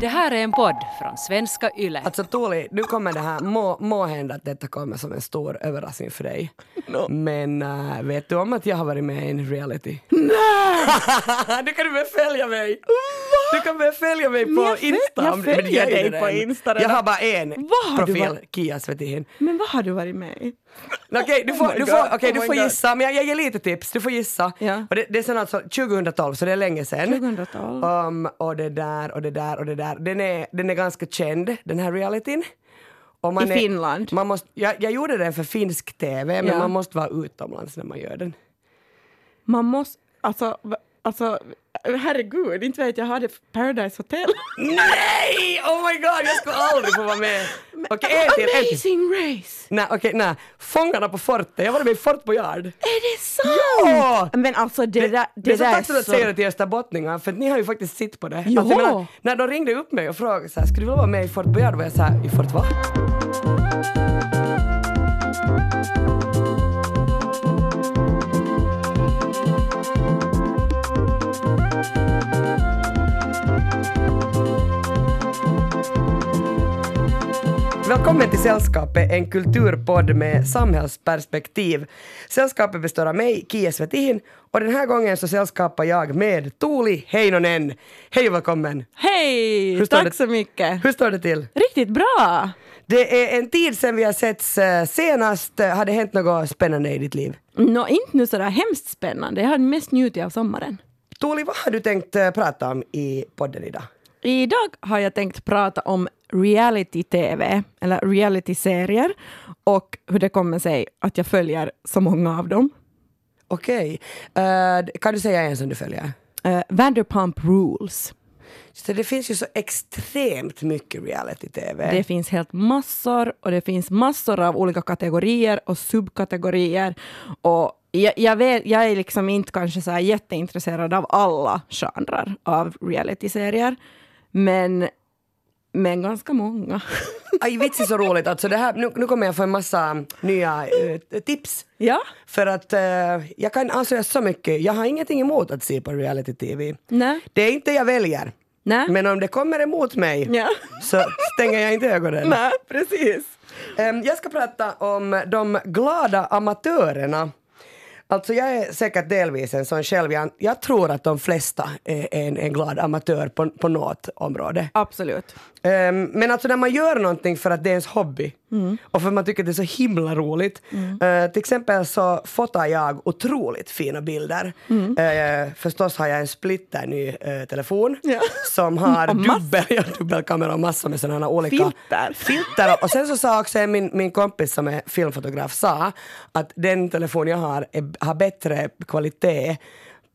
Det här är en podd från svenska YLE. Alltså Tuuli, nu kommer det här, må, må hända att detta kommer som en stor överraskning för dig. Men äh, vet du om att jag har varit med i en reality? Nej! du kan börja följa mig! Du kan börja följa mig på jag Insta. jag följer dig på redan. Insta Jag redan. har bara en du profil, varit- Kia Svetihin. Men vad har du varit med i? Okej, du Oh får, my du får, okej, oh du får gissa, men jag, jag ger lite tips. Du får gissa. Ja. Och det, det är sen alltså 2012, så det är länge sedan. 2012. Um, och det där och det där och det där. Den är, den är ganska känd, den här realityn. Och man I är, Finland? Man måste, jag, jag gjorde den för finsk TV, men Ja. man måste vara utomlands när man gör den. Man måste, alltså, alltså herregud, inte vet jag, hade Paradise Hotel. Nej! Oh my god, jag skulle aldrig få vara med. Okej, till, en till. Amazing Race! Nej, okej, nej. Fångarna på fortet, jag var med i Fort Boyard. Är det sant? Ja! Men alltså det, där, det det, är så där tack för att så... säga det till österbottningar, för att ni har ju faktiskt sitt på det. Jo. Alltså, menar, när de ringde upp mig och frågade så här, skulle du vilja vara med i Fort Boyard? var jag så här, i Fort vad? Välkommen till Sällskapet, en kulturpodd med samhällsperspektiv. Sällskapet består av mig, Kia Svetihin, och den här gången så sällskapar jag med Tuuli Heinonen. Hej och välkommen! Hej! Tack det- så mycket! Hur står det till? Riktigt bra! Det är en tid sedan vi har setts eh, senast. Har det hänt något spännande i ditt liv? Nå, inte nu sådär hemskt spännande, jag har mest njutit av sommaren. Tuuli, vad har du tänkt eh, prata om i podden idag? Idag har jag tänkt prata om reality-tv, eller reality-serier, och hur det kommer sig att jag följer så många av dem. Okej, Eh, kan du säga en som du följer? Uh, Vanderpump Rules. Så det finns ju så extremt mycket reality-tv. Det finns helt massor och det finns massor av olika kategorier och subkategorier. Och jag, jag, vet, jag är liksom inte kanske så jätteintresserad av alla genrer av realityserier, men, men ganska många. Aj, vits är så roligt. Alltså det här, nu, nu kommer jag få en massa nya eh, tips. ja, För att eh, jag kan avslöja så mycket. Jag har ingenting emot att se på reality-tv. Det är inte jag väljer. nej. Men om det kommer emot mig Ja. så stänger jag inte ögonen. nej, precis. Em, jag ska prata om de glada amatörerna. Alltså jag är säkert delvis en sån själv. Jag, jag tror att de flesta är en, en glad amatör på, på något område. Absolut. Em, men alltså när man gör någonting för att det är ens hobby Mm. och för att man tycker att det är så himla roligt. Eh, till exempel så fotar jag otroligt fina bilder. Mm. Eh, förstås har jag en splitter ny eh, telefon Ja. som har dubbel, ja, dubbelkamera och massor med sådana olika Filter. filter. Och sen så sa också min, min kompis som är filmfotograf sa att den telefon jag har är, har bättre kvalitet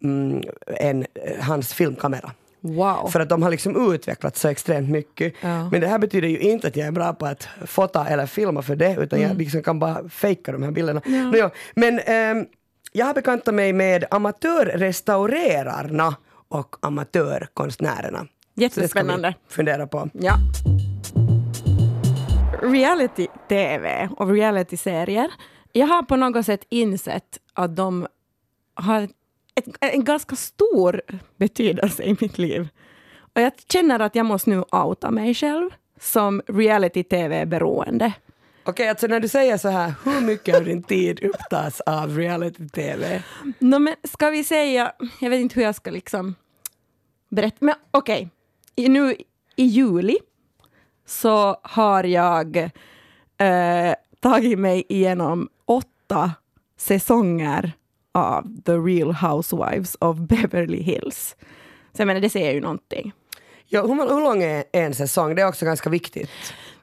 mm, än hans filmkamera. Wow. För att de har liksom utvecklats så extremt mycket. Ja. Men det här betyder ju inte att jag är bra på att fota eller filma för det, utan Mm. jag liksom kan bara fejka de här bilderna. Nåja, men ehm, jag har bekantat mig med amatörrestaurerarna och amatörkonstnärerna. Så Jättespännande. fundera på. Ja. Reality-tv och reality-serier. Jag har på något sätt insett att de har ett, en ganska stor betydelse i mitt liv. Och jag känner att jag måste nu outa mig själv som reality-tv-beroende. Okej, alltså när du säger så här, hur mycket av din tid upptas av reality-tv? No, men ska vi säga, jag vet inte hur jag ska liksom berätta, men okej, I- nu i juli så har jag eh, tagit mig igenom åtta säsonger av The Real Housewives of Beverly Hills. Så jag menar, det säger ju någonting. Ja, hur, hur lång är en säsong? Det är också ganska viktigt.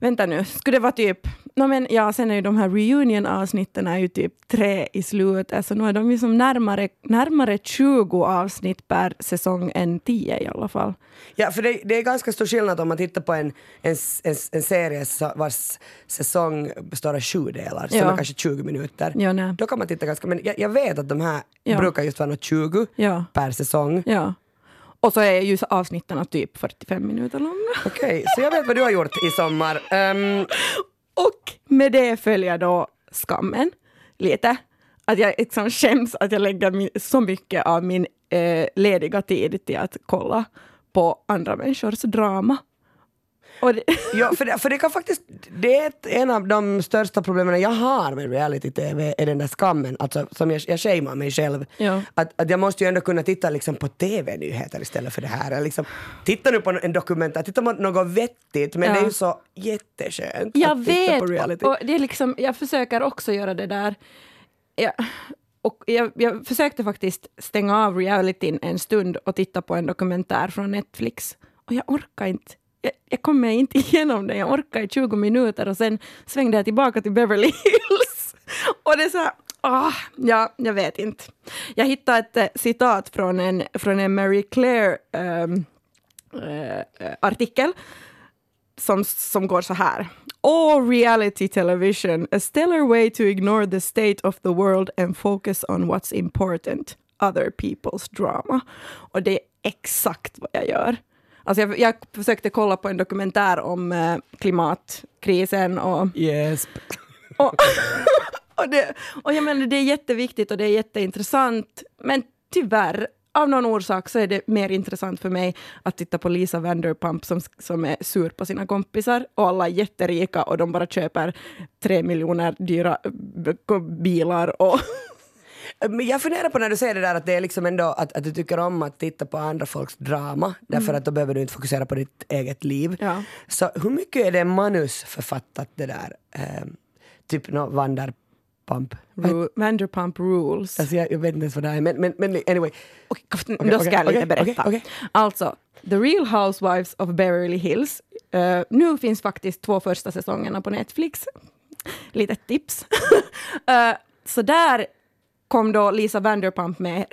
Vänta nu, skulle det vara typ... No, men, ja, sen är ju de här reunion-avsnitten är ju typ tre i slutet, så nu är de ju som närmare, närmare 20 avsnitt per säsong än 10 i alla fall. Ja, för det, det är ganska stor skillnad om man tittar på en, en, en, en serie vars säsong består av sju delar, som Ja. är kanske 20 minuter. Ja, nej. Då kan man titta ganska, men jag, jag vet att de här Ja. brukar just vara något 20 Ja. per säsong. Ja. Och så är ju avsnitten typ 45 minuter långa. Okej, så jag vet vad du har gjort i sommar. Ehm, Och med det följer då skammen lite. Att jag liksom skäms att jag lägger så mycket av min eh, lediga tid till att kolla på andra människors drama. Det, Ja, för det, för det kan faktiskt, det är ett, en av de största problemen jag har med reality-tv, är den där skammen, alltså som jag, jag shamear mig själv. Ja. Att, att jag måste ju ändå kunna titta liksom på tv-nyheter istället för det här. Liksom, titta nu på en dokumentär, titta på något vettigt, men Ja. det är ju så jätteskönt jag att titta vet, på reality. och det är liksom, jag försöker också göra det där. Jag, och jag, jag försökte faktiskt stänga av realityn en stund och titta på en dokumentär från Netflix. Och jag orkar inte. Jag, jag kommer inte igenom den. Jag orkar i 20 minuter och sen svängde jag tillbaka till Beverly Hills. Och det är så här, ah, ja, jag vet inte. Jag hittade ett eh, citat från en, från en Mary Claire um, uh, artikel som, som går så här. All reality television, a stellar way to ignore the state of the world and focus on what's important, other people's drama. Och det är exakt vad jag gör. Alltså jag, jag försökte kolla på en dokumentär om eh, klimatkrisen och Yes. och, och, det, och jag menar, det är jätteviktigt och det är jätteintressant. Men tyvärr, av någon orsak så är det mer intressant för mig att titta på Lisa Vanderpump som, som är sur på sina kompisar och alla är jätterika och de bara köper tre miljoner dyra b- bilar och jag funderar på när du säger det där att det är liksom ändå att, att du tycker om att titta på andra folks drama därför att då behöver du inte fokusera på ditt eget liv. Ja. Så hur mycket är det manusförfattat det där? ehm, typ no, Vanderpump? Ru- Vanderpump Rules. Alltså jag, jag vet inte ens vad det är men, men, men anyway. Okej, då okej, ska jag lite berätta. Alltså, The Real Housewives of Beverly Hills. Eh, nu finns faktiskt två första säsongerna på Netflix. Litet tips. Eh, så där kom då Lisa Vanderpump med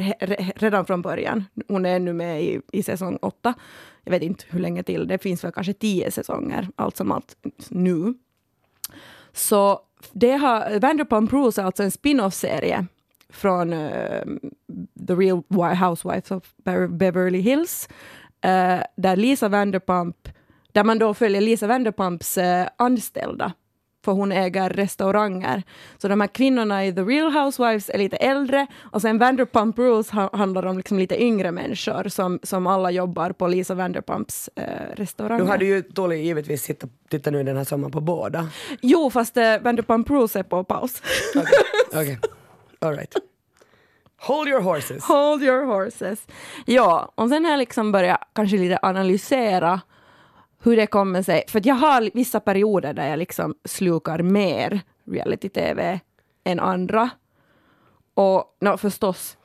redan från början. Hon är nu med i, i säsong åtta. Jag vet inte hur länge till. Det finns väl kanske tio säsonger, allt som allt nu. Så det har, Vanderpump Rules är alltså en spin-off-serie från uh, The Real Housewives of Beverly Hills, uh, där Lisa Vanderpump, där man då följer Lisa Vanderpumps uh, anställda, för hon äger restauranger. Så de här kvinnorna i The Real Housewives är lite äldre och sen Vanderpump Rules ha, handlar om liksom lite yngre människor som, som alla jobbar på Lisa Vanderpumps eh, restauranger. Du ju Tolly givetvis tittat, tittat nu den här sommaren på båda. Jo, fast eh, Vanderpump Rules är på paus. Okej, okej. All right. Hold your horses. Hold your horses. Ja, och sen har jag liksom börjat kanske lite analysera hur det kommer sig. För att jag har vissa perioder där jag liksom slukar mer reality-tv än andra. Och no, förstås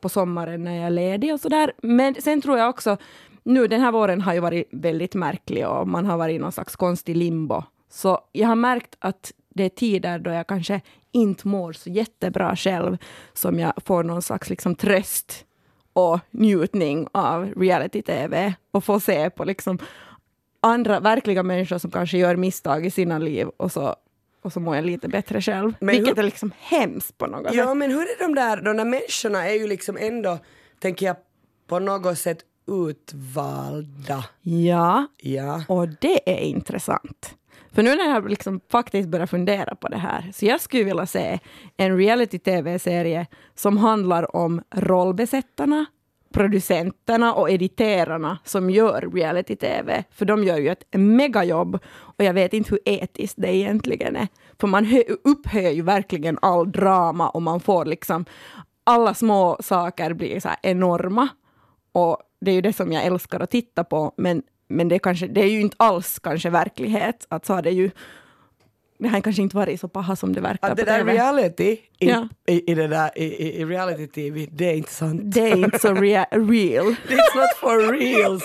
på sommaren när jag är ledig och sådär. Men sen tror jag också, nu den här våren har ju varit väldigt märklig och man har varit i någon slags konstig limbo. Så jag har märkt att det är tider då jag kanske inte mår så jättebra själv som jag får någon slags liksom tröst och njutning av reality-tv och får se på liksom andra verkliga människor som kanske gör misstag i sina liv och så, och så mår jag lite bättre själv. Men Vilket hur- är liksom hemskt på något sätt. Ja men hur är de där, de där människorna är ju liksom ändå, tänker jag, på något sätt utvalda. Ja, Ja. och det är intressant. För nu när jag liksom faktiskt börjar fundera på det här, så jag skulle vilja se en reality-tv-serie som handlar om rollbesättarna, producenterna och editerarna som gör reality-tv. För de gör ju ett megajobb och jag vet inte hur etiskt det egentligen är. För man upphöjer ju verkligen all drama och man får liksom alla små saker blir så här enorma. Och det är ju det som jag älskar att titta på, men, men det, kanske, det är ju inte alls kanske verklighet. Att så har det ju det har kanske inte varit så paha som det verkar Att det på där TV. reality i, Ja. i, i, det där, i, i, reality-tv, det är inte sant. Det är inte så rea- real. It's not for reals.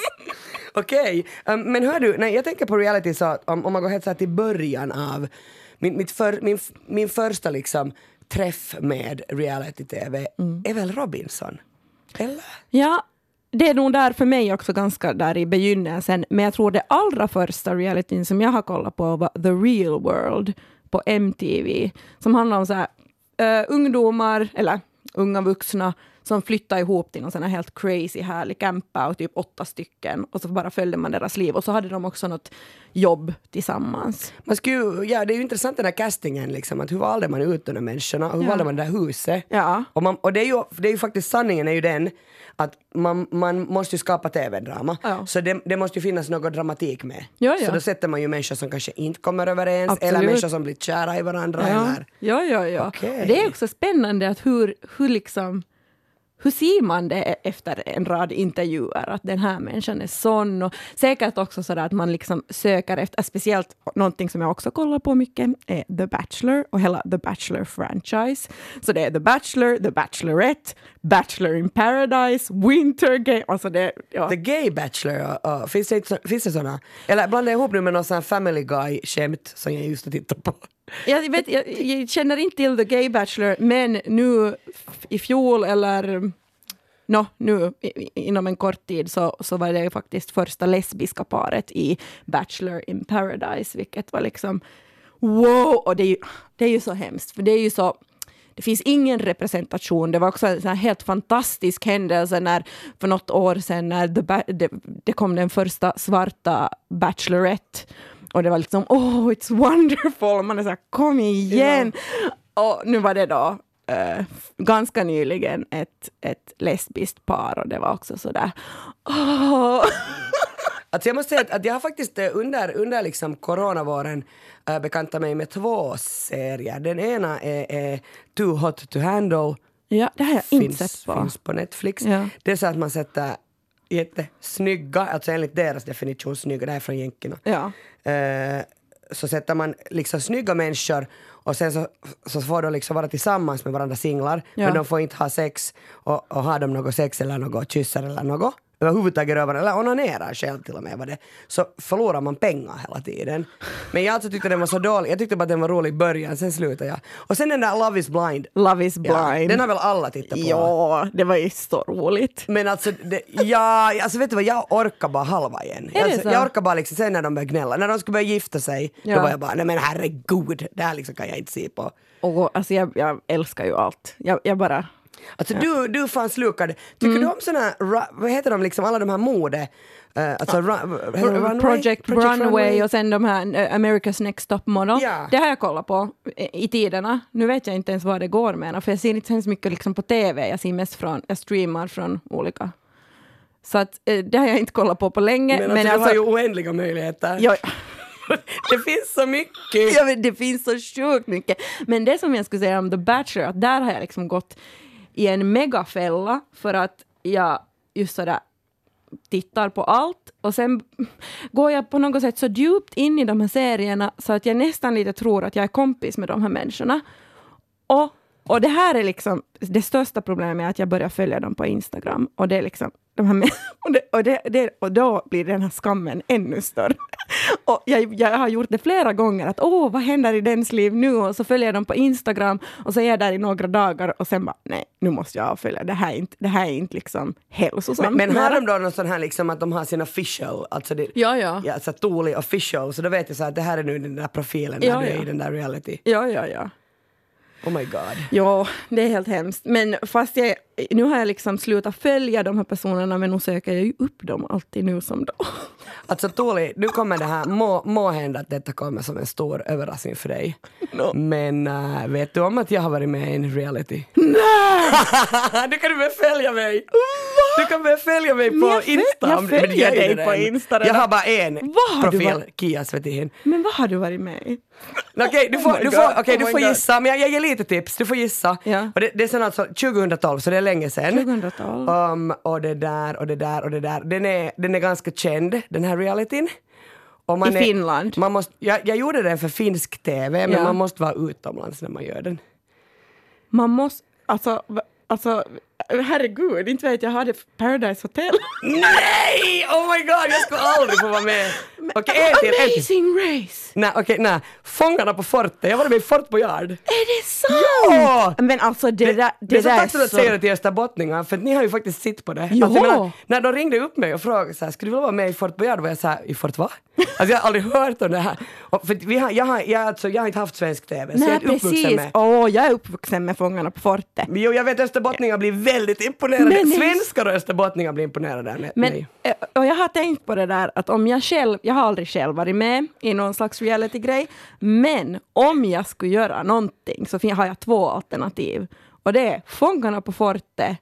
Okej, um, men hör du, när jag tänker på reality så att om, om man går helt så här till början av min, mitt för, min, min första liksom träff med reality-tv är väl Robinson? Eller? Ja, det är nog där för mig också ganska där i begynnelsen. Men jag tror det allra första realityn som jag har kollat på var The Real World på MTV. Som handlar om så här, uh, ungdomar, eller unga vuxna, som flyttade ihop till någon sån här helt crazy härlig campa och typ åtta stycken och så bara följde man deras liv och så hade de också något jobb tillsammans. Man skulle, ja, det är ju intressant den här castingen, liksom, att hur valde man ut de där människorna? Hur Ja. valde man det där huset? Ja. Och, man, och det, är ju, det är ju faktiskt sanningen är ju den att man, man måste ju skapa tv-drama. Ja. Så det, det måste ju finnas något dramatik med. Ja, ja. Så då sätter man ju människor som kanske inte kommer överens Absolut. eller människor som blir kära i varandra. Eller, ja, ja. ja. Okej. Det är också spännande att hur, hur liksom hur ser man det efter en rad intervjuer, att den här människan är sån? Och säkert också så att man liksom söker efter, speciellt någonting som jag också kollar på mycket, är The Bachelor och hela The Bachelor-franchise. Så det är The Bachelor, The Bachelorette, Bachelor in Paradise, Winter Game, alltså det, ja. The Gay Bachelor, uh, uh, finns, det finns det såna? Eller blandar jag ihop nu med någon sån Family Guy-skämt som jag just har på? Jag, vet, jag, jag känner inte till The Gay Bachelor, men nu i fjol eller no, nu i- inom en kort tid så, så var det faktiskt första lesbiska paret i Bachelor in Paradise, vilket var liksom wow! Och det är ju, det är ju så hemskt, för det är ju så det finns ingen representation. Det var också en sån här helt fantastisk händelse när, för något år sedan när det, det kom den första svarta Bachelorette. Och det var liksom, oh it's wonderful. Man är så här, kom igen! Och nu var det då eh, ganska nyligen ett, ett lesbiskt par och det var också så där, åh! Alltså jag måste säga att, att jag har faktiskt eh, under, under liksom coronavåren äh, bekantat mig med två serier. Den ena är, är Too Hot To Handle. Ja, det har jag inte finns, sett på. finns på Netflix. Ja. Det är så att man sätter jättesnygga, alltså enligt deras definition snygga, det här är från jänkerna. Ja. Eh, så sätter man liksom snygga människor och sen så, så får de liksom vara tillsammans med varandra singlar Ja. men de får inte ha sex och, och har de något sex eller något kysser eller något överhuvudtaget rövar eller onanerar själv till och med var det, så förlorar man pengar hela tiden. Men jag alltså tyckte den var så dålig, jag tyckte bara att den var rolig i början, sen slutade jag. Och sen den där Love is blind, Love is ja, blind. den har väl alla tittat på? Ja, det var ju så roligt. Men alltså, det, ja, alltså vet du vad, jag orkar bara halva igen. Är alltså, så? jag orkar bara liksom, sen när de började gnälla, när de skulle börja gifta sig, Ja. då var jag bara, nej men herregud, det här liksom kan jag inte se på. Och alltså jag, jag älskar ju allt. Jag, jag bara... Alltså du, du fan slukad. Tycker Mm. du om såna här, vad heter de liksom, alla de här mode, uh, alltså det runway? Project, Runway och sen de här eh, America's Next Top Model. Ja. Det har jag kollat på i, i tiderna. Nu vet jag inte ens vad det går med för jag ser inte så hemskt mycket liksom på TV. Jag ser mest från, jag streamar från olika. Så att eh, det har jag inte kollat på på länge. Men, alltså, du har ju oändliga möjligheter. ja, det finns så mycket. Ja, men det finns så sjukt mycket. Men det som jag skulle säga om The Bachelor, att där har jag liksom gått i en megafälla för att jag just sådär tittar på allt och sen går jag på något sätt så djupt in i de här serierna så att jag nästan lite tror att jag är kompis med de här människorna. Och, och det här är liksom det största problemet är att jag börjar följa dem på Instagram och det är liksom de här och, det, och, det, det, och då blir den här skammen ännu större. Och jag, jag har gjort det flera gånger, att åh, vad händer i dens liv nu? Och så följer jag dem på Instagram och så är jag där i några dagar och sen bara, nej, nu måste jag avfölja, det här är inte, det här är inte liksom hälsosamt. Men, men har de då någon sån här liksom att de har sin official, alltså det, Ja, ja. ja så Tuli official, så då vet jag så att det här är nu den där profilen när Ja, du är ja. i den där reality. Ja, ja, ja. Oh my god. Ja, det är helt hemskt. Men fast jag, nu har jag liksom slutat följa de här personerna, men nu söker jag ju upp dem alltid nu som då. Alltså Tuuli, nu kommer det här, må, må hända att detta kommer som en stor överraskning för dig. No. Men äh, vet du om att jag har varit med i en reality? Nej! du kan du börja följa mig! Du kan börja följa mig på jag Insta. jag om- följer jag dig på redan. Insta Jag redan. har bara en har du profil, varit- Kia Svetihin. Men vad har du varit med i? Okej, du Oh får, my du får, okej, oh du får gissa, men jag, jag ger lite tips. Du får gissa. Ja. Och det, det är sen alltså 2012, så det är länge sedan. 2012. Um, och det där och det där och det där. Den är, den är ganska känd, den här realityn. I är, Finland? Man måste, jag, jag gjorde den för finsk TV, men Ja. man måste vara utomlands när man gör den. Man måste, alltså, alltså herregud, inte vet jag, hade Paradise Hotel. Nej! Oh my god, jag skulle aldrig få vara med. Okej, en till, en till. Amazing Race! Nej, okej, nej. Fångarna på fortet, jag var med i Fort Boyard. Är det sant? Ja! Men alltså det, där, det, Det är så där tacksamt att säga det till österbottningar för ni har ju faktiskt sitt på det. Alltså, jag Jaha. menar, när de ringde upp mig och frågade så här, skulle du vilja vara med i Fort Boyard? var jag så här, i Fort va? Alltså jag har aldrig hört om det här. Och för vi har, jag, har, jag, alltså, jag har inte haft svensk TV, så jag är Nej, uppvuxen precis. med. Åh, jag är uppvuxen med Fångarna på fortet. Jo, jag vet österbottningar blir väldigt imponerade. Men Svenskar och österbottningar blir imponerade Men, mig. eh, och jag har tänkt på det där att om jag själv, jag har aldrig själv varit med i någon slags reality-grej, men om jag skulle göra någonting så har jag två alternativ. Och det är Fångarna på fortet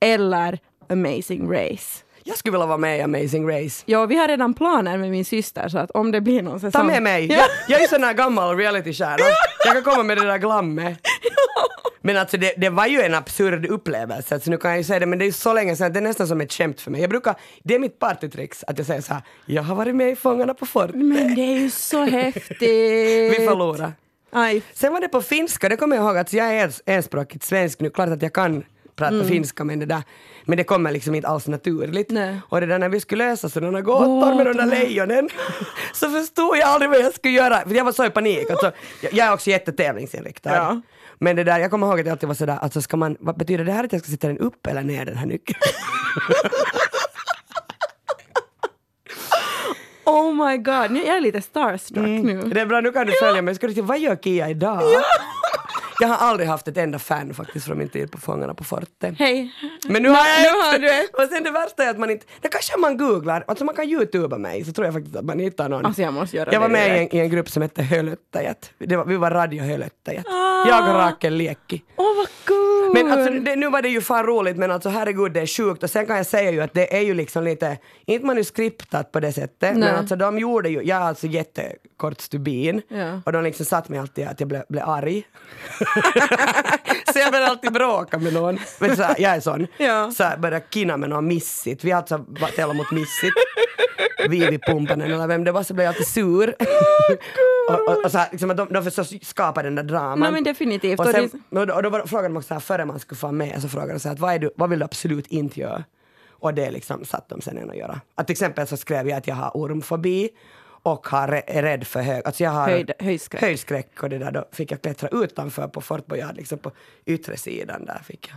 eller Amazing Race. Jag skulle vilja vara med i Amazing Race. Ja, vi har redan planer med min syster så att om det blir någon säsong... Ta med mig. Ja. Jag, jag är sån här gammal realitystjärna. Jag kan komma med det där glammet. Men alltså det, det var ju en absurd upplevelse, alltså nu kan jag ju säga det, men det är så länge sedan det är nästan som ett skämt för mig. Jag brukar, det är mitt partytricks, att jag säger så här, jag har varit med i Fångarna på fortet. Men det är ju så häftigt! Vi förlorar. Aj, Sen var det på finska, det kommer jag ihåg att jag är ens- enspråkigt svensk nu, klart att jag kan prata finska men det där, men det kommer liksom inte alls naturligt. Nej. Och det där när vi skulle lösa sådana gåtor med de där lejonen så förstod jag aldrig vad jag skulle göra, för jag var så i panik. Alltså, jag, jag är också jättetävlingsinriktad. Ja. Men det där, jag kommer ihåg att jag alltid var sådär, alltså ska man, vad betyder det här att jag ska sätta den upp eller ner den här nyckeln? oh my god, nu är jag lite starstruck nu. Mm. Det är bra, nu kan du följa mig. Ska du se, vad gör Kia idag? Jag har aldrig haft ett enda fan faktiskt från min tid på Fångarna på fortet. Hej! Men nu har jag nu har du ett. Och sen det värsta är att man inte, det kanske man googlar, alltså man kan youtuba mig så tror jag faktiskt att man hittar någon. Alltså jag måste göra jag var med i en, i en grupp som hette Hölöttäjät. Vi var Radio Hölöttäjät. Ah. Jag och Rakel Liekki. Åh vad kul! Men alltså, det, nu var det ju fan roligt men alltså herregud det är sjukt och sen kan jag säga ju att det är ju liksom lite, inte manuskriptat på det sättet Nej. men alltså de gjorde ju, jag är alltså jättekort stubin Ja. och de liksom satt mig alltid att jag blev, blev arg. så jag började alltid bråka med någon. Men så här, jag är sån. Ja. Så här, började kina med någon missigt. Vi har alltså varit mot missigt. Vivi Pumpanen eller vem det var så blev jag alltid sur. och, och, och så här, liksom, att de, de förstås skapar den där draman. Nej, men definitivt. Och, Och sen, och då, och då var- frågade de också så här, före man skulle få med så frågade de så här, vad, är du, vad vill du absolut inte göra? Och det liksom satt de sen in att göra. Att till exempel så skrev jag att jag har ormfobi och har, är rädd för hög, alltså jag har Höjd- höjdskräck. höjdskräck och det där, då fick jag klättra utanför på Fort Boyard, liksom på yttre sidan där fick jag.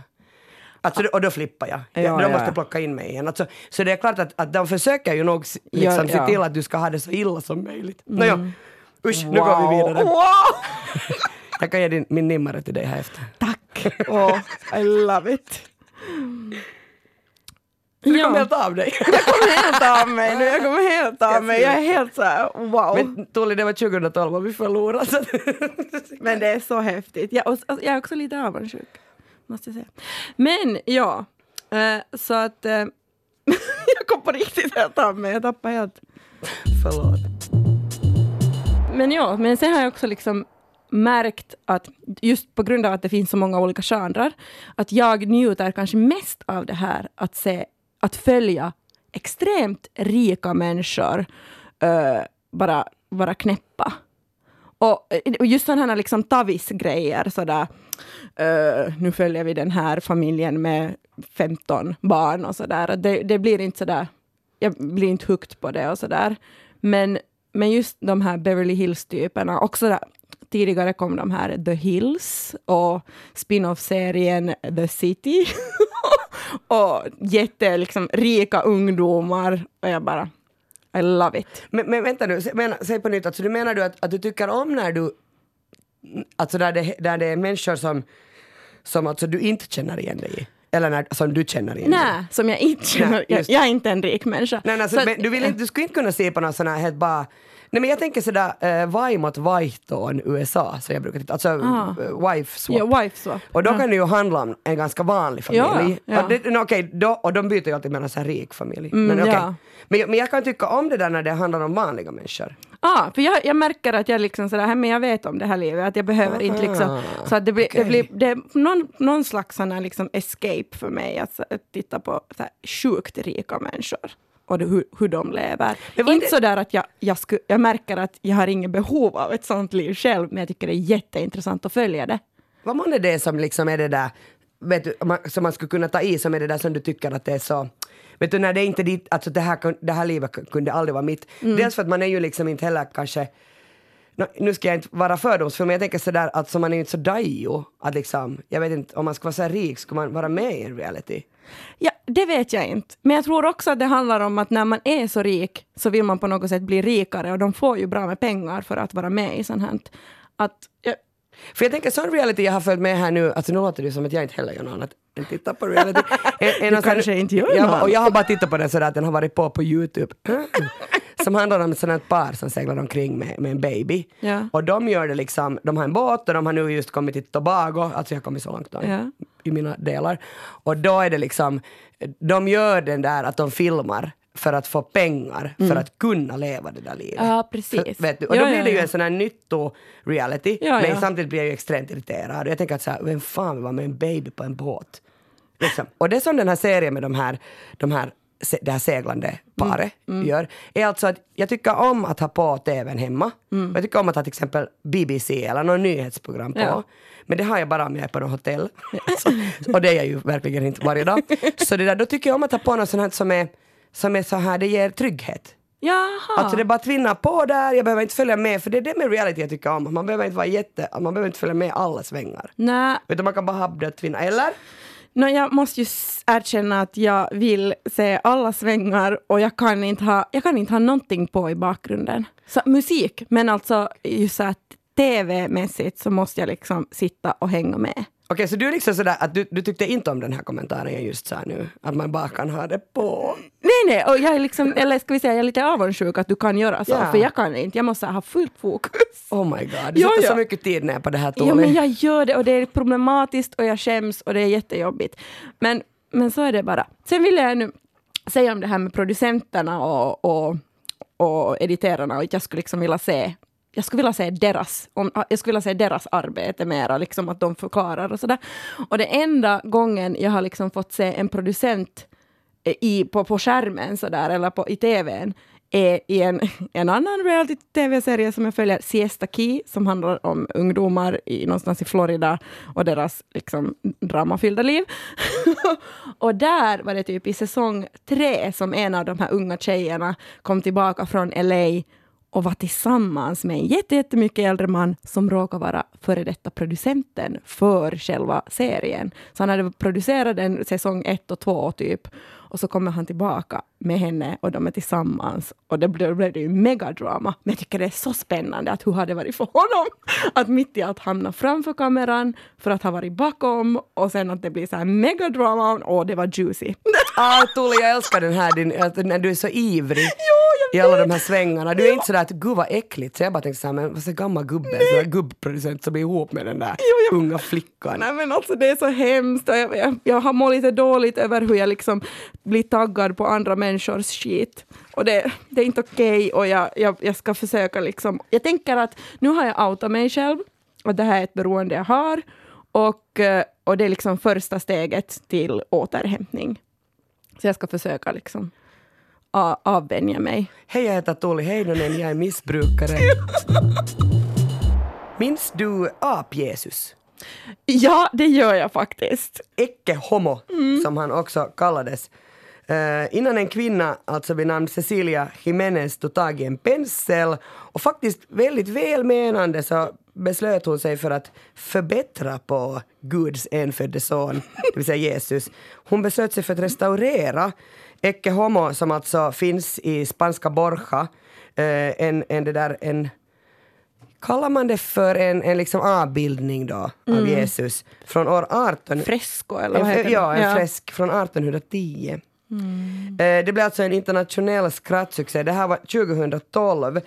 Alltså, och då flippar jag. Ja, jag de ja, måste ja. plocka in mig igen. Alltså, så det är klart att, att de försöker ju nog liksom, Ja, se ja. till att du ska ha det så illa som möjligt. Nåja, usch, nu går vi Wow. vidare. Wow! Jag kan ge din, min nimmare till dig här efter. Tack! Åh, I love it. Du Ja. kom helt av dig. Jag kommer helt av mig nu, jag kommer helt av mig. Jag är helt så här, wow. Men, Men Tulli, det var 2012 och vi förlorade. Så. det är så häftigt. Jag, och, och, jag är också lite avundsjuk, måste jag säga. Men ja, eh, så att eh, jag kom på riktigt helt av mig. Jag tappade helt. Förlåt. Men ja, men sen har jag också liksom märkt att just på grund av att det finns så många olika genrer, att jag njuter kanske mest av det här att se, att följa extremt rika människor eh, bara vara knäppa. Och, och just sådana här liksom tavis-grejer, sådär, uh, nu följer vi den här familjen med 15 barn och sådär. Det, det blir inte så där, jag blir inte hooked på det och sådär. Men, men just de här Beverly Hills-typerna, också där, tidigare kom de här The Hills och spin-off-serien The City. och jätte, liksom, rika ungdomar. Och jag bara, I love it. Men, men vänta nu, men, säg på nytt, alltså, du menar du att, att du tycker om när du, alltså där det, där det är människor som, som alltså du inte känner igen dig i? Eller när, som du känner igen dig? Nej, som jag inte känner. Nej, jag, är inte en rik människa. Nej, nej, alltså, Så men du, vill inte, du skulle inte kunna se på någon sån här helt bara Nej men jag tänker sådär uh, vaimot vaihtoon USA, så jag brukar titta, alltså Ah. uh, wife swap. Ja, wife swap. Och då ja. kan det ju handla om en ganska vanlig familj. Ja, ja. Och, det, no, okej, då, och de byter ju alltid mellan så här rik familj. Mm, men, ja. men, men jag kan tycka om det där när det handlar om vanliga människor. Ja, för jag, jag märker att jag liksom sådär, "Hej, men jag vet om det här livet, att jag behöver inte liksom, Aha, så att det blir, det okej. blir det är någon, någon slags sån här liksom escape för mig att, att titta på så här, sjukt rika människor och det, hur, hur de lever. Men vad är Inte det- så där att jag, jag, sku, jag märker att jag har inget behov av ett sånt liv själv, men jag tycker det är jätteintressant att följa det. Vad månne det som liksom är det där, vet du, som man skulle kunna ta i som är det där som du tycker att det är så Vet du när det är inte ditt, alltså det här, det här livet kun- kunde aldrig vara mitt. Mm. Dels för att man är ju liksom inte heller kanske nu ska jag inte vara fördomsfull men jag tänker sådär att som man är ju inte så dajo att liksom, jag vet inte om man ska vara så rik skulle man vara med i en reality. Ja, det vet jag inte. Men jag tror också att det handlar om att när man är så rik så vill man på något sätt bli rikare och de får ju bra med pengar för att vara med i sånt här. Att, jag, För jag tänker sån reality jag har följt med här nu, alltså nu låter det som att jag inte heller gör något annat än tittar på reality. En, en Du kanske inte gör jag, något Och jag har bara tittat på den sådär att den har varit på på Youtube. som handlar om ett par som seglar omkring med, med en baby. Ja. Och de gör det liksom, de har en båt och de har nu just kommit till Tobago, alltså jag har kommit så långt då, Ja. i mina delar. Och då är det liksom, de gör den där att de filmar för att få pengar för att kunna leva det där livet. Mm. Ja, precis. För, vet du? Och Ja, då blir ja, det ju ja. en sån här nytto-reality. Men samtidigt blir jag ju extremt irriterad. Jag tänker att så här, vem fan vill vara med en baby på en båt? Liksom. Och det som den här serien med de här, de här, det här seglande paret Mm, gör, är alltså att jag tycker om att ha på tvn hemma. Mm. Jag tycker om att ha till exempel BBC eller något nyhetsprogram på. Ja. Men det har jag bara om jag är på något hotell. så, och det är jag ju verkligen inte varje dag. Så det där, då tycker jag om att ha på något sånt här som är, som är så här, det ger trygghet. jaha. Alltså det bara att tvinna på där, jag behöver inte följa med, för det är det med reality jag tycker om. Man behöver inte vara jätte, man behöver inte följa med alla svängar. Nej, Utan man kan bara habba och tvinna, eller? Nå, jag måste ju erkänna att jag vill se alla svängar och jag kan inte ha, jag kan inte ha någonting på i bakgrunden. Så, musik, men alltså just så att tv-mässigt så måste jag liksom sitta och hänga med. Okej, så du är liksom sådär att du, du tyckte inte om den här kommentaren jag just sa nu, att man bara kan ha det på. Nej, nej, och jag är liksom, eller ska vi säga, jag är lite avundsjuk att du kan göra så, Ja. för jag kan inte, jag måste ha fullt fokus. Oh my god, du Ja, sätter ja. så mycket tid ner på det här Ja, Tony. men jag gör det och det är problematiskt och jag skäms och det är jättejobbigt. Men, men så är det bara. Sen vill jag nu säga om det här med producenterna och, och, och editerarna och att jag skulle liksom vilja se jag skulle vilja se deras, om, jag skulle vilja se deras arbete mera, liksom att de förklarar och sådär. Och det enda gången jag har liksom fått se en producent eh, i, på, på skärmen sådär, eller på, i tvn, är i en, en annan reality-tv-serie som jag följer, Siesta Key, som handlar om ungdomar i, någonstans i Florida och deras liksom, dramafyllda liv. och där var det typ i säsong tre som en av de här unga tjejerna kom tillbaka från LA och var tillsammans med en jätte- jättemycket äldre man som råkar vara före detta producenten för själva serien. Så han hade producerat den säsong ett och två typ. Och så kommer han tillbaka med henne och de är tillsammans. Och det blev, blev det ju megadrama. Men jag tycker det är så spännande att hur har det varit för honom? Att mitt i allt hamna framför kameran för att ha varit bakom och sen att det blir så här megadrama. Och det var juicy. Ah, Tuuli, jag älskar den här, din, att, när du är så ivrig i alla de här svängarna. Du är inte sådär att gud vad äckligt, så jag bara tänkte såhär, men vad så gammal gubbe, där gubbproducent som blir ihop med den där unga flickan. Nej men alltså det är så hemskt och jag, jag, jag har mått lite dåligt över hur jag liksom blir taggad på andra människors skit. Och det, det är inte okej och jag, jag, jag ska försöka liksom, jag tänker att nu har jag outat mig själv och det här är ett beroende jag har och, eh, och det är liksom första steget till återhämtning. Så jag ska försöka liksom avvänja mig. Hej, jag heter Tuuli Heinonen, jag är missbrukare. Minns du ap-Jesus? Ja, det gör jag faktiskt. Ecce Homo, som han också kallades. Eh, innan en kvinna, alltså vid namn Cecilia Jimenez, tog tag i en pensel och faktiskt väldigt välmenande så beslöt hon sig för att förbättra på Guds enfödde son, det vill säga Jesus. Hon beslöt sig för att restaurera Ecce Homo som alltså finns i spanska Borja, eh, en, en, det där, en Kallar man det för en, en liksom avbildning då av Jesus från år 18... Fresko eller vad heter det? ja, en fresk från 1810. Eh, det blev alltså en internationell skrattsuccé. Det här var 2012. Det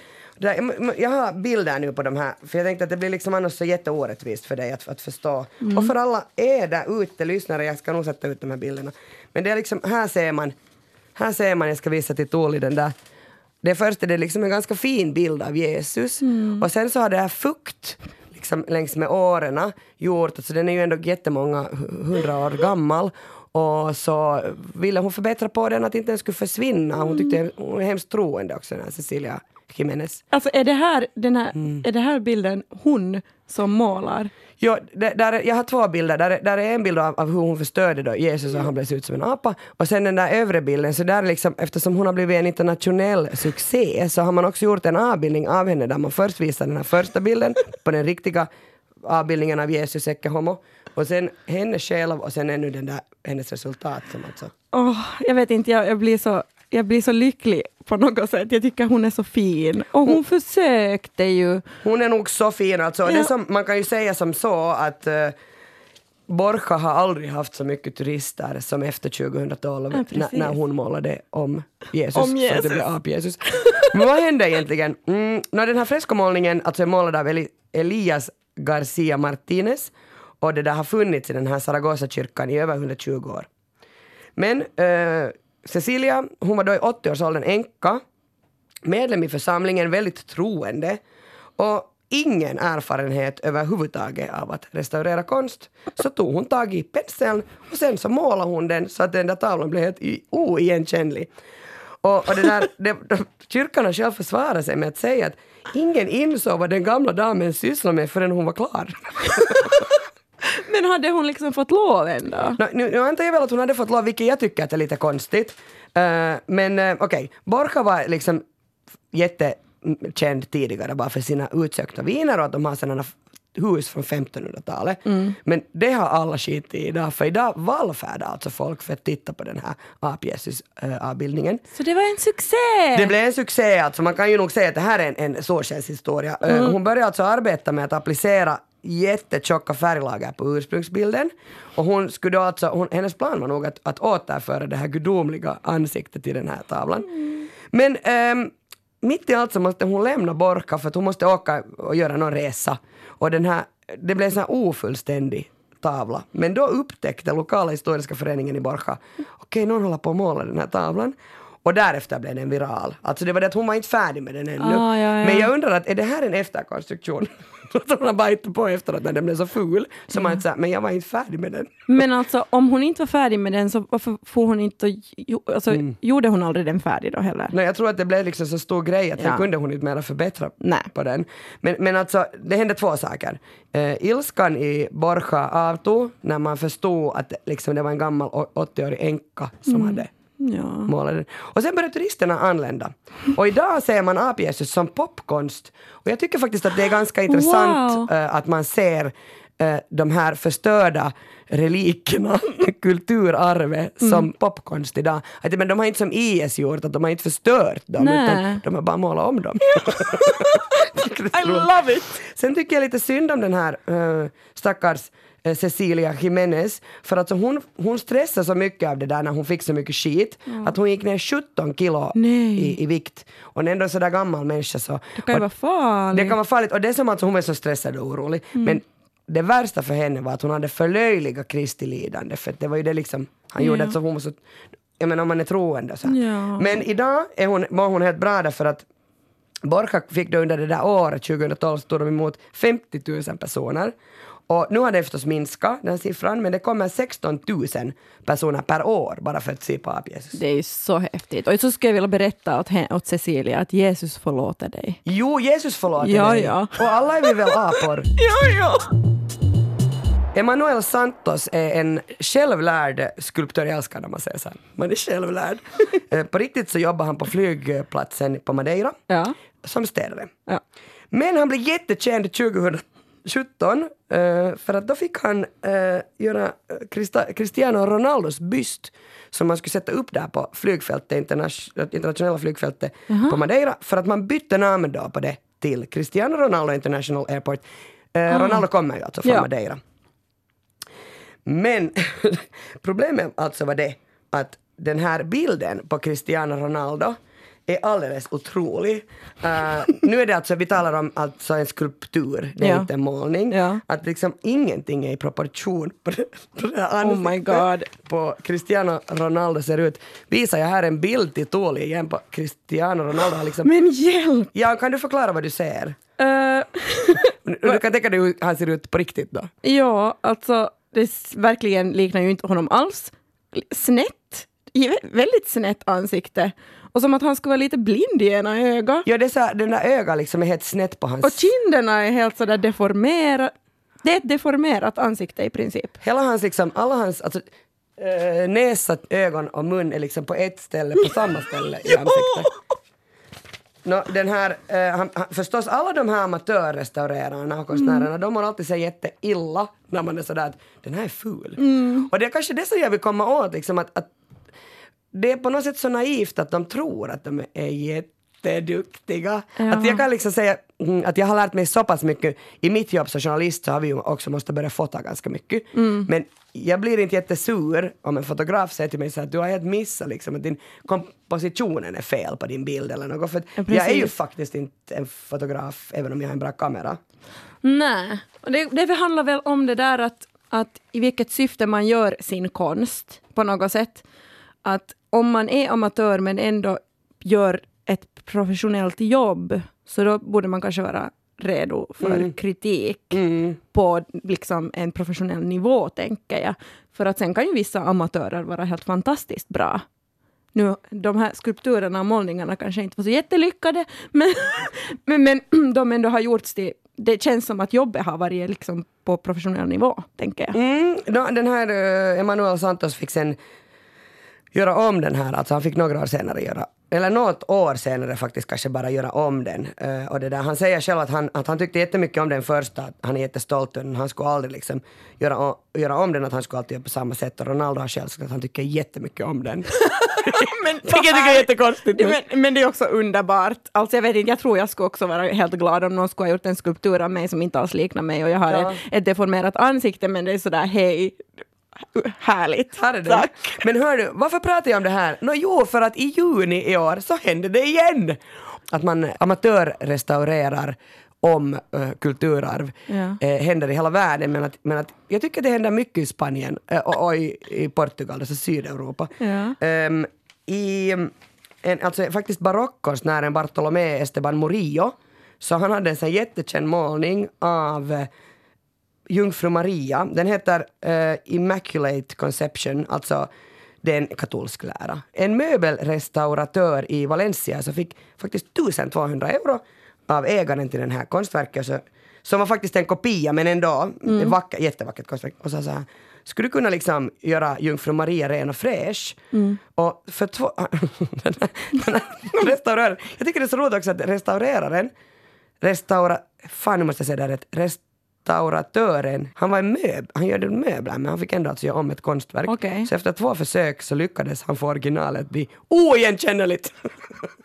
där, jag- har bilder nu på de här, för jag tänkte att det blir liksom annars så jätteorättvist för dig att, att förstå. Och för alla er där ute, lyssnare, jag ska nog sätta ut de här bilderna. Men det är liksom, här ser man, här ser man, jag ska visa till Tuuli den där. Det första det är liksom en ganska fin bild av Jesus. Och sen så har det här fukt liksom längs med åren gjort, alltså den är ju ändå jättemånga hu- hundra år gammal. Och så ville hon förbättra på den att inte den skulle försvinna. Hon tyckte hon är hemskt troende också, den här Cecilia Jimenez. Alltså är det här, den här, Mm. är det här bilden hon som målar? Jo, där, där, är- jag har två bilder. Där, är- där är en bild av, av hur hon förstörde då Jesus och han blev ut som en apa. Och sen den där övre bilden, så där liksom, eftersom hon har blivit en internationell succé så har man också gjort en avbildning av henne där man först visar den här första bilden på den riktiga avbildningen av Jesus Ecce Homo. Och sen henne själv och sen ännu den där, hennes resultat som alltså. Åh, jag vet inte, jag, jag, blir så, jag blir så lycklig på något sätt. Jag tycker hon är så fin. Och hon försökte ju. Hon är nog så fin alltså. Ja. Det som, man kan ju säga som så att uh, Borja har aldrig haft så mycket turister som efter 2012 Ja, när, när hon målade om Jesus. Om Så Jesus. det blev ap-Jesus. Men vad hände egentligen? Mm, när den här freskomålningen alltså är målad av Eli, Elias Garcia Martinez och det där har funnits i den här Zaragoza-kyrkan i över 120 år. Men eh, Cecilia, hon var då i 80-årsåldern änka, medlem i församlingen, väldigt troende och ingen erfarenhet överhuvudtaget av att restaurera konst. Så tog hon tag i penseln och sen så målade hon den så att den där tavlan blev helt oigenkännlig. Och, och det där, det, de, kyrkan har själv försvarat sig med att säga att ingen insåg vad den gamla damen sysslade med förrän hon var klar. Men hade hon liksom fått lov ändå? Nå, nu, nu antar jag väl att hon hade fått lov, vilket jag tycker att är lite konstigt. Eh, men uh, okej, Borja var liksom jättekänd tidigare bara för sina utsökta viner och att de har sådana hus från 1500-talet. Men det har alla skit i idag, för idag vallfärdar alltså folk för att titta på den här ap-Jesus-avbildningen. Så det var en succé! Det blev en succé, alltså man kan ju nog säga att det här är en, en solskenshistoria. Eh, Hon började alltså arbeta med att applicera jättetjocka färglager på ursprungsbilden. Och hon skulle då alltså, hon, hennes plan var nog att, att återföra det här gudomliga ansiktet till den här tavlan. Men ehm, mitt i allt så måste hon lämna Borka för att hon måste åka och göra någon resa. Och den här, det blev en sån här ofullständig tavla. Men då upptäckte lokala historiska föreningen i Borja, okej någon håller på att måla den här tavlan. Och därefter blev den viral. Alltså det var det att hon var inte färdig med den ännu. Ah, ja, ja. Men jag undrar att är det här en efterkonstruktion? Att hon bara hittat på efteråt när den blev så ful. Så man säger, men jag var inte färdig med den. Men alltså om hon inte var färdig med den så varför får hon inte... Alltså, Mm. Gjorde hon aldrig den färdig då heller? Nej, jag tror att det blev liksom så stor grej att Ja. jag kunde hon inte mera förbättra Nej. på den. Men, men alltså, det hände två saker. Eh, ilskan i Borja avtog när man förstod att liksom, det var en gammal å- 80-årig änka som Mm. hade Ja. den. Och sen började turisterna anlända. Och idag ser man ap-Jesus som popkonst. Och jag tycker faktiskt att det är ganska intressant Wow. eh, att man ser eh, de här förstörda relikerna, kulturarvet, Mm. som popkonst idag. Att, men de har inte som IS gjort, att de har inte förstört dem, Nej. utan de har bara målat om dem. I love it! Sen tycker jag lite synd om den här uh, stackars Cecilia Jimenez, för att så hon, hon stressade så mycket av det där när hon fick så mycket skit, att hon gick ner 17 kilo Nej. i, i vikt. Och är ändå sådär gammal människa så... Det kan ju vara farligt. det kan vara farligt och det är som att hon var så stressad och orolig. Mm. Men det värsta för henne var att hon hade förlöjligat Kristi lidande för det var ju det liksom, han gjorde att så hon så, jag menar om man är troende så. Ja. Men idag är hon, var hon helt bra därför att Borja fick då under det där året, 2012, så tog de emot 50 000 personer. Och nu har det förstås minskat, den siffran, men det kommer 16 000 personer per år bara för att se på Jesus. Det är ju så häftigt. Och så skulle jag vilja berätta åt, åt Cecilia att Jesus förlåter dig. Jo, Jesus förlåter ja, dig. Ja. Och alla är vi väl apor? ja, ja. Emanuel Santos är en självlärd skulptör. Jag älskar när man säger så här. Man är självlärd. Eh, på riktigt så jobbar han på flygplatsen på Madeira ja. som städare. Ja. Men han blev jättekänd 2012 17 eh, för att då fick han eh, göra eh, Cristiano Ronaldos byst som man skulle sätta upp där på flygfältet, internationella flygfältet uh-huh. på Madeira för att man bytte namn då på det till Cristiano Ronaldo International Airport. Uh-huh. Ronaldo kommer ju alltså från ja. Madeira. Men problemet alltså var det att den här bilden på Cristiano Ronaldo är alldeles otrolig. Eh, nu är det alltså, vi talar om alltså en skulptur, det är Ja. inte en målning. Ja. Att liksom ingenting är i proportion på det, på det här Oh my God. på Cristiano Ronaldo ser ut. Visar jag här en bild till Tuuli igen på Cristiano Ronaldo. har Liksom, Men hjälp! ja, kan du förklara vad du ser? Uh, Du kan tänka dig hur han ser ut på riktigt då? ja, alltså det verkligen liknar ju inte honom alls. Snett. Väldigt snett ansikte. Och som att han skulle vara lite blind i ena ögat. Ja, det är så den där ögat liksom är helt snett på hans... Och kinderna är helt sådär deformerade. Det är ett deformerat ansikte i princip. Hela hans liksom, alla hans, alltså äh, näsa, ögon och mun är liksom på ett ställe, på samma ställe i ansiktet. nå, den här, eh, han, han, förstås alla de här amatörrestaurerarna och konstnärerna, Mm. de mår alltid sig jätteilla när man är sådär att den här är ful. Mm. Och det är kanske det som jag vill komma åt, liksom att, att det är på något sätt så naivt att de tror att de är jätteduktiga. Ja. Att jag kan liksom säga mm, att jag har lärt mig så pass mycket. I mitt jobb som journalist så har vi ju också måste börja fota ganska mycket. Mm. Men jag blir inte jättesur om en fotograf säger till mig så att du har helt missat liksom att din kompositionen är fel på din bild eller något. För Ja, jag är ju faktiskt inte en fotograf även om jag har en bra kamera. Nej, och det, det handlar väl om det där att, att i vilket syfte man gör sin konst på något sätt. Att om man är amatör men ändå gör ett professionellt jobb så då borde man kanske vara redo för kritik Mm. på liksom en professionell nivå, tänker jag. För att sen kan ju vissa amatörer vara helt fantastiskt bra. Nu, de här skulpturerna och målningarna kanske inte var så jättelyckade, men, men, men de ändå har gjorts till... Det känns som att jobbet har varit liksom på professionell nivå, tänker jag. Mm, den här uh, Emanuel Santos fick sen göra om den här, alltså han fick några år senare göra, eller något år senare faktiskt kanske bara göra om den. Eh, och det där, han säger själv att han, att han tyckte jättemycket om den första, att han är jättestolt över den, han skulle aldrig liksom göra, o- göra om den, att han skulle alltid göra på samma sätt. Och Ronaldo har själv sagt att han tycker jättemycket om den. men, Vilket jag tycker är jättekonstigt. men, men det är också underbart. Alltså jag vet inte, jag tror jag skulle också vara helt glad om någon skulle ha gjort en skulptur av mig som inte alls liknar mig och jag har Ja. ett, ett deformerat ansikte men det är sådär hej, härligt. Här är det. Tack. Men hör du, varför pratar jag om det här? Nå jo, för att i juni i år så hände det igen! Att man amatörrestaurerar om uh, kulturarv. Ja. Eh, händer i hela världen, men att, men att jag tycker det händer mycket i Spanien eh, och, och i, i Portugal, alltså Sydeuropa. Ja. Ehm, I en, alltså faktiskt barockkonstnären Bartolomé Esteban Murillo, så han hade en sån jättekänd målning av Jungfru Maria. Den heter eh, Immaculate Conception, alltså det är en katolsk lära. En möbelrestauratör i Valencia så fick faktiskt 1200 euro av ägaren till den här konstverket. Så, som var faktiskt en kopia men ändå mm. vacker, jättevackert konstverk. Och så sa han, skulle du kunna liksom göra Jungfru Maria ren och fräsch? Och för två... den här, den här restaurören, jag tycker det är så roligt också att restaureraren restaura... Fan, nu måste jag säga det här rätt. Restauratören, han var en möb, han gjorde möbler men han fick ändå alltså göra om ett konstverk. Okej. Så efter två försök så lyckades han få originalet bli oigenkännligt.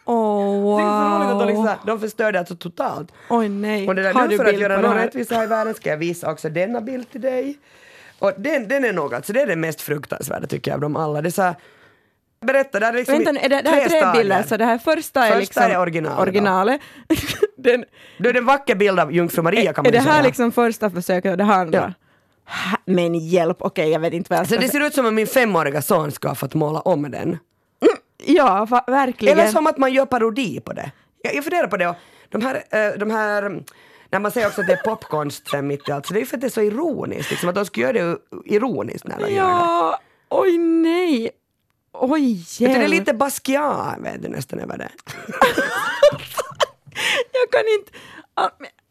Oh, Det är så roligt att de, wow. liksom, de förstörde alltså totalt. Oj nej, Och det där, har nu du för att göra det någon rättvisa i världen ska jag visa också denna bild till dig. Och den, den är nog alltså, det är den mest fruktansvärda tycker jag av dem alla. Det är så här, berätta, där är liksom Vänta är det, det här är tre stadier. bilder, så det här första är Första liksom är originalet originalet. Den, är en vacker bild av Jungfru Maria kan man är det här säga. liksom första försöket och det här andra? Ja. Men hjälp, okej jag vet inte vad jag Alltså ska det ser ut som om min femåriga son ska ha fått måla om den. Ja, va, verkligen. Eller som att man gör parodi på det. Jag, jag funderar på det de här, eh, de här när man säger också att det är popkonst sen mitt i allt, så det är ju för att det är så ironiskt, liksom att de ska göra det ironiskt när de gör det. Ja, oj nej. Oj, Vet du, det är lite Basquiat vet du, nästan över det. Jag kan inte...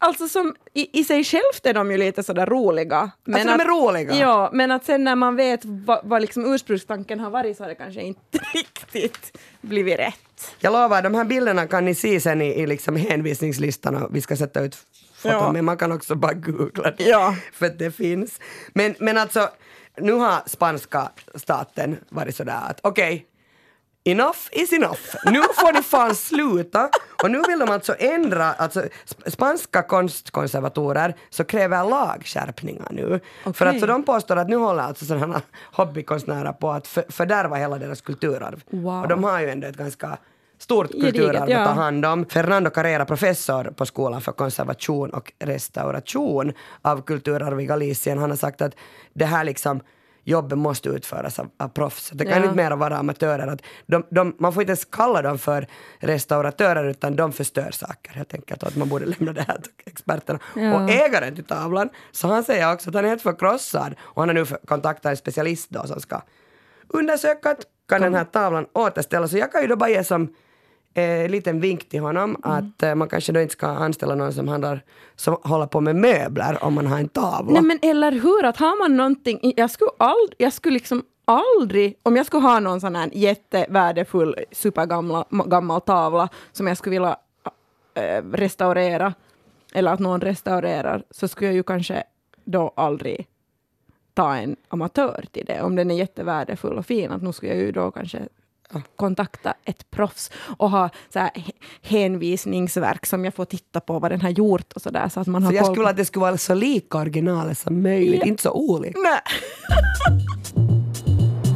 Alltså som, i, i sig självt är de ju lite sådär roliga. Men Alltså, de är att, roliga? Ja, men att sen när man vet vad, vad liksom ursprungstanken har varit så har det kanske inte riktigt blivit rätt. Jag lovar, de här bilderna kan ni se sen i, i liksom hänvisningslistan och vi ska sätta ut foton, Ja. men man kan också bara googla det. Ja. För att det finns. Men, men alltså, nu har spanska staten varit sådär att okej, enough is enough. Nu får ni fan sluta. Och nu vill de alltså ändra, alltså sp- spanska konstkonservatorer så kräver lagskärpningar nu. För Okej. att så de påstår att nu håller alltså sådana hobbykonstnärer på att för, fördärva hela deras kulturarv. Wow. Och de har ju ändå ett ganska stort kulturarv ja. att ta hand om. Fernando Carrera, professor på skolan för konservation och restauration av kulturarv i Galicien, han har sagt att det här liksom jobbet måste utföras av, av proffs. Det kan Ja. inte mer vara amatörer. Att de, de, man får inte ens kalla dem för restauratörer utan de förstör saker helt enkelt. Och att man borde lämna det här till experterna. Ja. Och ägaren till tavlan, så han säger också att han är helt förkrossad och han har nu kontaktat en specialist då som ska undersöka att kan den här tavlan återställas. Så jag kan ju då bara ge som eh, liten vink till honom att eh, man kanske då inte ska anställa någon som, handlar, som håller på med möbler om man har en tavla. Nej men eller hur, att har man någonting, jag skulle, ald, jag skulle liksom aldrig, om jag skulle ha någon sån här jättevärdefull supergammal gammal tavla som jag skulle vilja eh, restaurera, eller att någon restaurerar, så skulle jag ju kanske då aldrig ta en amatör till det, om den är jättevärdefull och fin. Att nu skulle jag ju då kanske kontakta ett proffs och ha så här hänvisningsverk som jag får titta på vad den har gjort och så där. Så att man har Så jag koll skulle vilja att det skulle vara så lika originalet som möjligt, Ja. inte så olikt.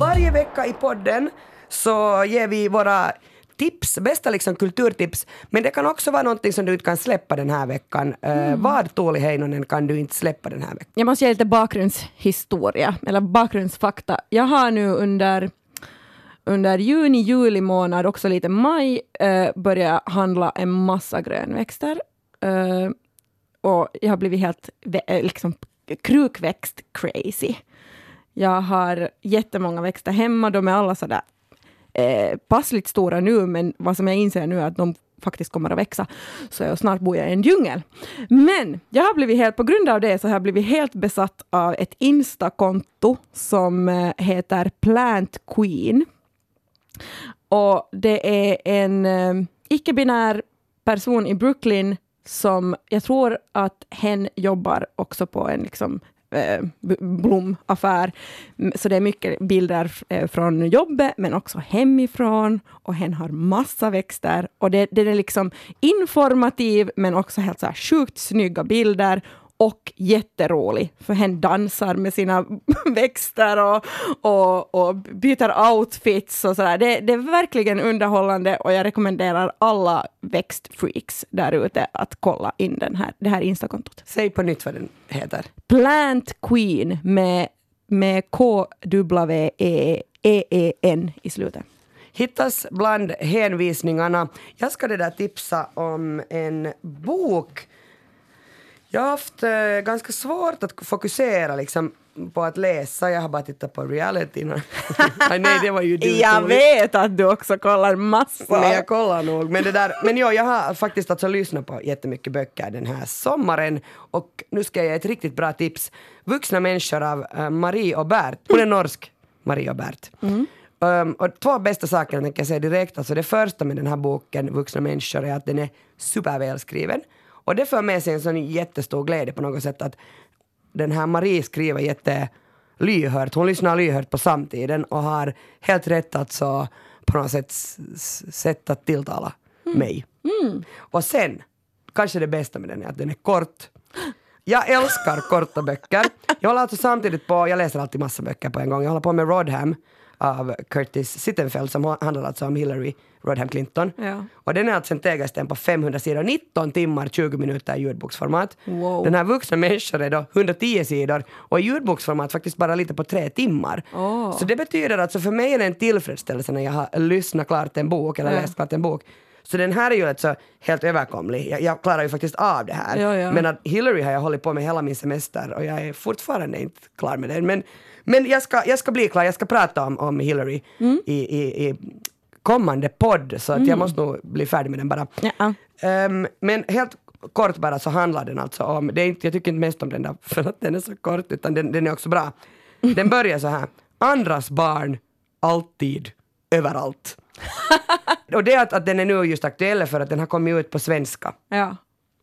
Varje vecka i podden så ger vi våra tips, bästa liksom kulturtips, men det kan också vara någonting som du inte kan släppa den här veckan. Eh, vad, Tuuli Heinonen, kan du inte släppa den här veckan? Jag måste ge lite bakgrundshistoria, eller bakgrundsfakta. Jag har nu under, under juni, juli månad, också lite maj, eh, jag handla en massa grönväxter. Eh, och jag har blivit helt eh, liksom, krukväxt-crazy. Jag har jättemånga växter hemma, de är alla sådär eh, passligt stora nu, men vad som jag inser nu är att de faktiskt kommer att växa. Så jag snart bor jag i en djungel. Men jag har blivit helt, på grund av det så har jag blivit helt besatt av ett Insta-konto som eh, heter Plant Queen. Och det är en eh, icke-binär person i Brooklyn som jag tror att hen jobbar också på en liksom, eh, blomaffär. Så det är mycket bilder eh, från jobbet, men också hemifrån. Och hen har massa växter. Och det, det är liksom informativ, men också helt så här sjukt snygga bilder. Och jätterolig, för hen dansar med sina växter och, och, och byter outfits och sådär. Det, det är verkligen underhållande och jag rekommenderar alla växtfreaks där ute att kolla in den här, det här Instakontot. Säg på nytt vad den heter. Plant Queen med, med K-W-E-E-N i slutet. Hittas bland hänvisningarna. Jag ska det där tipsa om en bok. Jag har haft eh, ganska svårt att fokusera liksom, på att läsa. Jag har bara tittat på reality. Nej, det var ju du. Jag vet att du också kollar massor. Men jag kollar nog. Men, det där, men jo, jag har faktiskt alltså lyssnat på jättemycket böcker den här sommaren och nu ska jag ge ett riktigt bra tips. Vuxna människor av eh, Marie och Bert. Hon är norsk, Marie och Bert. Um, och två bästa saker tänker jag säga direkt. Alltså det första med den här boken, Vuxna människor, är att den är supervälskriven. Och det för med sig en sån jättestor glädje på något sätt att den här Marie skriver jätte lyhört, hon lyssnar lyhört på samtiden och har helt rätt alltså på något sätt sätt att tilltala mig. Och sen, kanske det bästa med den är att den är kort. Jag älskar korta böcker. Jag håller alltså samtidigt på, jag läser alltid massa böcker på en gång. Jag håller på med Rodham av Curtis Sittenfeld som handlar alltså om Hillary Rodham Clinton. Ja. Och den är alltså en tegelsten på 500 sidor, 19 timmar, 20 minuter i ljudboksformat. Wow. Den här vuxna människor är då 110 sidor och i ljudboksformat faktiskt bara lite på tre timmar. Åh. Så det betyder alltså för mig är det en tillfredsställelse när jag har lyssnat klart en bok eller Ja. läst klart en bok. Så den här är ju alltså helt överkomlig. Jag, jag klarar ju faktiskt av det här. Ja, ja. Men att Hillary har jag hållit på med hela min semester och jag är fortfarande inte klar med den. Men, men jag, ska, jag ska bli klar, jag ska prata om, om Hillary Mm. i, i, i kommande podd så att jag måste nog bli färdig med den bara. Ja. Ehm, men helt kort bara så handlar den alltså om, det är inte, jag tycker inte mest om den där för att den är så kort utan den, den är också bra. Den börjar så här, andras barn, alltid, överallt. och det att, att den är nu just aktuell för att den har kommit ut på svenska. Ja.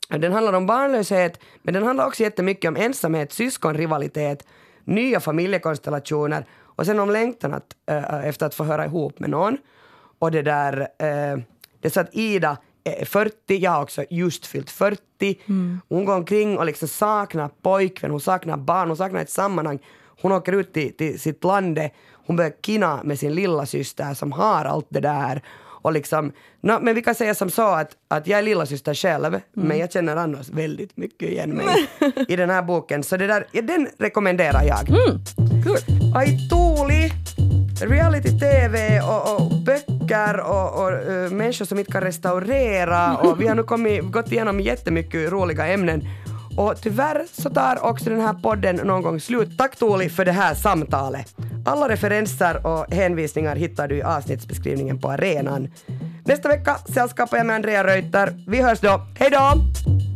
Den handlar om barnlöshet, men den handlar också jättemycket om ensamhet, syskonrivalitet, nya familjekonstellationer och sen om längtan att, äh, efter att få höra ihop med någon. Och det där, äh, det är så att Ida är 40, jag har också just fyllt 40. Hon går omkring och liksom saknar pojkvän, hon saknar barn, hon saknar ett sammanhang. Hon åker ut till, till sitt lande, hon börjar kina med sin lilla syster som har allt det där. Och liksom, nå, men vi kan säga som så att, att jag är lillasyster själv, men jag känner annars väldigt mycket igen mig i den här boken. Så det där, ja, den rekommenderar jag. Tuuli! Reality-tv och, och böcker och, och uh, människor som inte kan restaurera och vi har nu kommit, gått igenom jättemycket roliga ämnen. Och tyvärr så tar också den här podden någon gång slut. Tack Tuuli för det här samtalet. Alla referenser och hänvisningar hittar du i avsnittsbeskrivningen på arenan. Nästa vecka sällskapar jag med Andrea Reuter. Vi hörs då. Hej då!